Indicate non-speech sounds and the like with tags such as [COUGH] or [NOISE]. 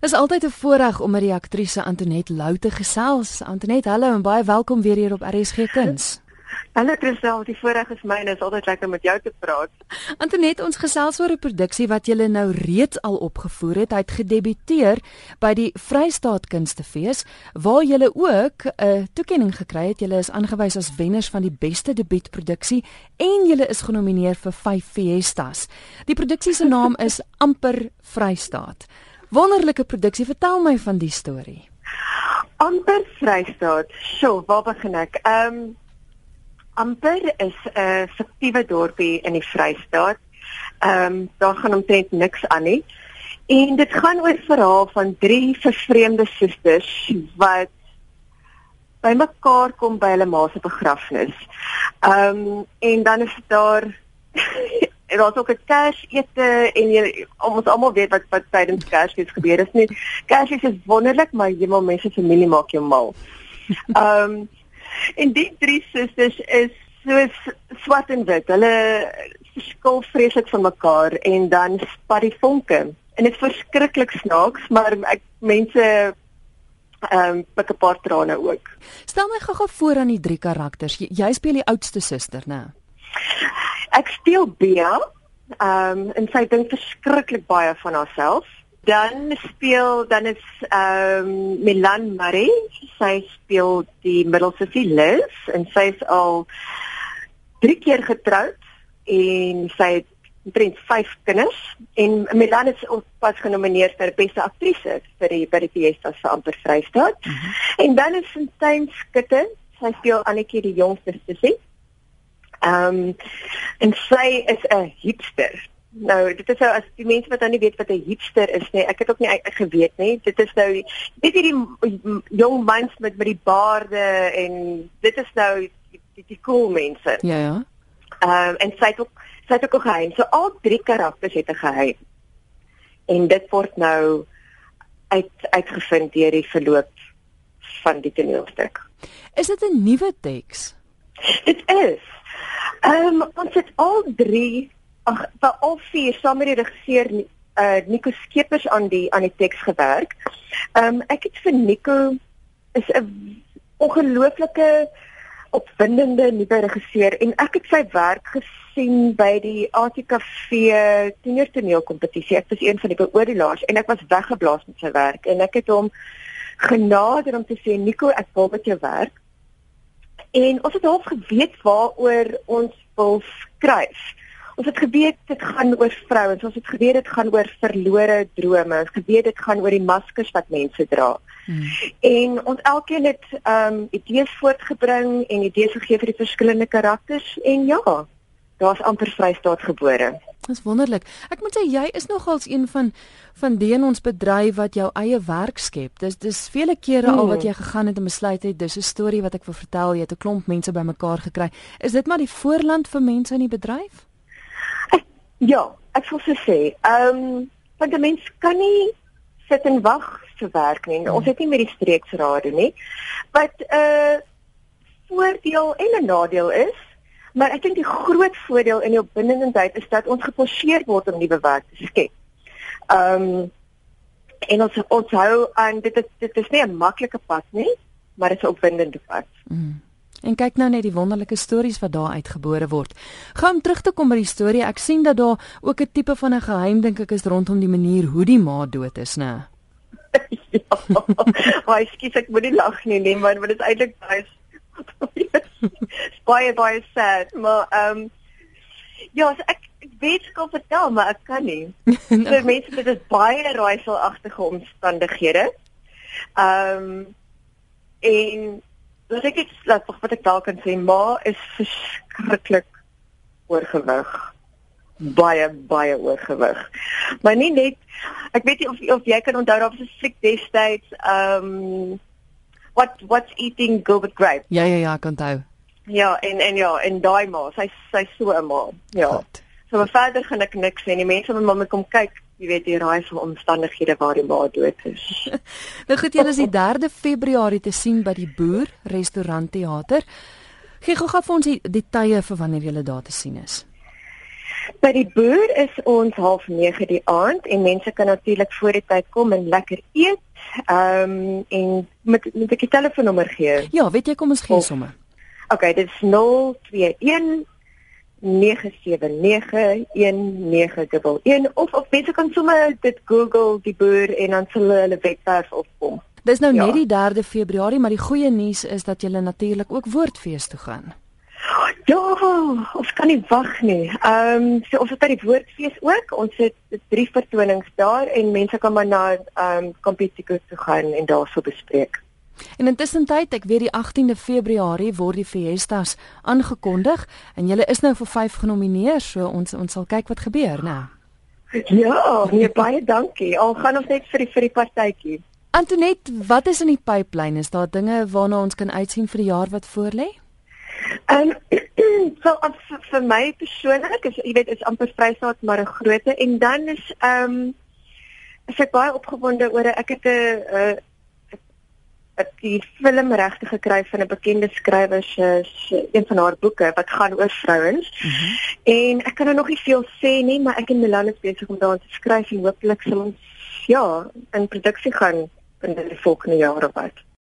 Is altyd 'n voorreg om met die aktrise Antoinette Lou te gesels. Antoinette, hallo en baie welkom weer hier op RSG Kuns. Hallo Christel, die voorreg is myne. Dit is altyd lekker om met jou te praat. Antoinette, ons gesels oor 'n produksie wat jy nou reeds al opgevoer het. Hy het gedebuteer by die Vrystaat Kunstefees waar jy ook 'n toekenning gekry het. Jy is aangewys as wenners van die beste debuutproduksie en jy is genomineer vir 5 Fiestas. Die produksie se naam is [LAUGHS] Amper Vrystaat. Wonderlike produksie, vertel my van die storie. Amper Vrystaat. So, waar begin ek? Ehm um, Amper is 'n fiktiewe dorpie in die Vrystaat. Ehm um, daar gaan omtrent niks aan nie. En dit gaan oor verhaal van drie vervreemde susters wat by mekaar kom by hulle ma se begrafnis. Ehm um, en dan is daar daar's ook 'n Kersete en jy ons almal weet wat wat tydens Kersfees gebeur is nie. Kersfees is wonderlik, maar jy moet mense familie maak jou mal. [LAUGHS] Ehm um, en die drie susters is so swart en wit. Hulle verskil vreeslik van mekaar en dan spat die vonke. En dit is verskriklik snaaks, maar ek mense ehm um, pik 'n paar trane ook. Stel my gou-gou voor aan die drie karakters. Jy, jy speel die oudste suster, né? Ek speel Bea. Ehm um, en sy dink verskriklik baie van haarself. Dan speel dan is ehm um, Milan Marie. Sy speel die middelste Liz en sy is al 3 keer getroud en sy het omtrent 5 kinders en Milan is pas genomineer vir beste aktrise vir die by die Fiesta se amper Vrystaat. Mm -hmm. En dan is Sintyn Skutte. Sy speel Annetjie die jongste sussie. Ehm um, en sy is 'n hipster. Nou, dit is nou as die mense wat dan nie weet wat 'n hipster is nie, ek het ook nie geweet nie. Dit is nou weet jy die jong mans met met die baarde en dit is nou die die, die cool mense. Ja ja. Ehm um, en sy het ook sy het ook 'n geheim. So al drie karakters het 'n geheim. En dit word nou uit uitgevind deur die verloop van die toneelstuk. Is dit 'n nuwe teks? Dit is. Ehm um, ons het al 3 ag vir al vier saam met die regisseur uh Nico Skeepers aan die aan die teks gewerk. Ehm um, ek het vir Nico is 'n ongelooflike opwindende nuwe regisseur en ek het sy werk gesien by die ATKV tienertoneelkompetisie. Ek was een van die beoordelaars en ek was weggeblaas met sy werk en ek het hom genader om te sê Nico, ek wil met jou werk. En ons het half geweet waaroor ons wil skryf. Ons het geweet dit gaan oor vrouens, ons het geweet dit gaan oor verlore drome, ons geweet dit gaan oor die maskers wat mense dra. Hmm. En ons elkeen het ehm um, idees voortgebring en idees gegee vir die verskillende karakters en ja, daar's amper vrystaat gebore. Dis wonderlik. Ek moet sê jy is nogals een van van die in ons bedryf wat jou eie werk skep. Dis dis vele kere hmm. al wat hmm. jy gegaan het en besluit het dis 'n storie wat ek wil vertel. Jy het 'n klomp mense bymekaar gekry. Is dit maar die voorland vir mense in die bedryf? Ek, ja, ek wil sê, ehm um, want 'n mens kan nie sit en wag vir werk nie. Hmm. Ons het nie met die streeksrade nie. Wat 'n uh, voordeel en 'n nadeel is Maar ek dink die groot voordeel in die opwindendheid is dat ons geforseer word om nuwe werk te skep. Ehm um, en ons ons hou aan dit is dit is nie 'n maklike pad nie, maar dit is 'n opwindende pad. Mm. En kyk nou net die wonderlike stories wat daar uitgebore word. Gaan om terug te kom by die storie. Ek sien dat daar ook 'n tipe van 'n geheim dink ek is rondom die manier hoe die ma dood is, né? [LAUGHS] ja. Wai, skiet ek moet nie lag nie, nee, maar dit is eintlik baie [LAUGHS] baie baie sad, maar ehm um, ja, so ek ek weet ek kan vertel, maar ek kan nie. no. [LAUGHS] So mense dit is baie raaiselagtige omstandighede. Ehm um, en wat ek het laat wat ek dalk kan sê, ma is verskriklik oorgewig baie baie oorgewig. Maar nie net ek weet nie of of jy kan onthou daar was 'n fliek destyds ehm um, what what's eating Gilbert Grape. Ja ja ja, kan onthou. Ja, en en ja, en daai ma, sy sy so 'n ma. Ja. God. So maar verder gaan ek niks sê nie. Mense moet maar kom kyk, jy weet die raai van omstandighede waar die ma dood is. [LAUGHS] nou goed, julle is die 3de Februarie te sien by die Boer Restaurant Theater. Gee gou gou vir ons die, die tye vir wanneer julle daar te sien is. By die boer is ons half 9 die aand en mense kan natuurlik voor die tyd kom en lekker eet. Ehm um, en met met 'n telefoonnommer gee. Ja, weet jy kom ons gee sommer. Okay, dit is 021 9791911 of of mense kan sommer dit Google die boer en dan sal hulle webwerf opkom. Dis nou ja. net die 3de Februarie, maar die goeie nuus is dat jy natuurlik ook woordfees toe gaan. Ja, ons kan nie wag nie. Ehm um, so ons het by die woordfees ook. Ons het drie vertonings daar en mense kan maar na ehm um, Kompetikus toe gaan en daarso bespreek. En intussen tyd, ek weet die 18de Februarie word die Fiestas aangekondig en julle is nou vir 5 genomineer, so ons ons sal kyk wat gebeur, né? Ja, nee, baie dankie. Al gaan ons net vir die vir die partytjie. Antonet, wat is in die pipeline? Is daar dinge waarna ons kan uitsien vir die jaar wat voorlê? En [CLEARS THROAT] so vir, vir my persoonlik is jy weet is amper Vrystaat maar 'n grootte en dan is ehm um, is ek baie opgewonde oor ek het 'n ek die film regte gekry van 'n bekende skrywer se een van haar boeke wat gaan oor vrouens. Mm -hmm. En ek kan nou nog nie veel sê nie, maar ek en Milan is besig om daaraan te skryf en hopelik sal ons ja, in produksie gaan in die volgende jaar of wat.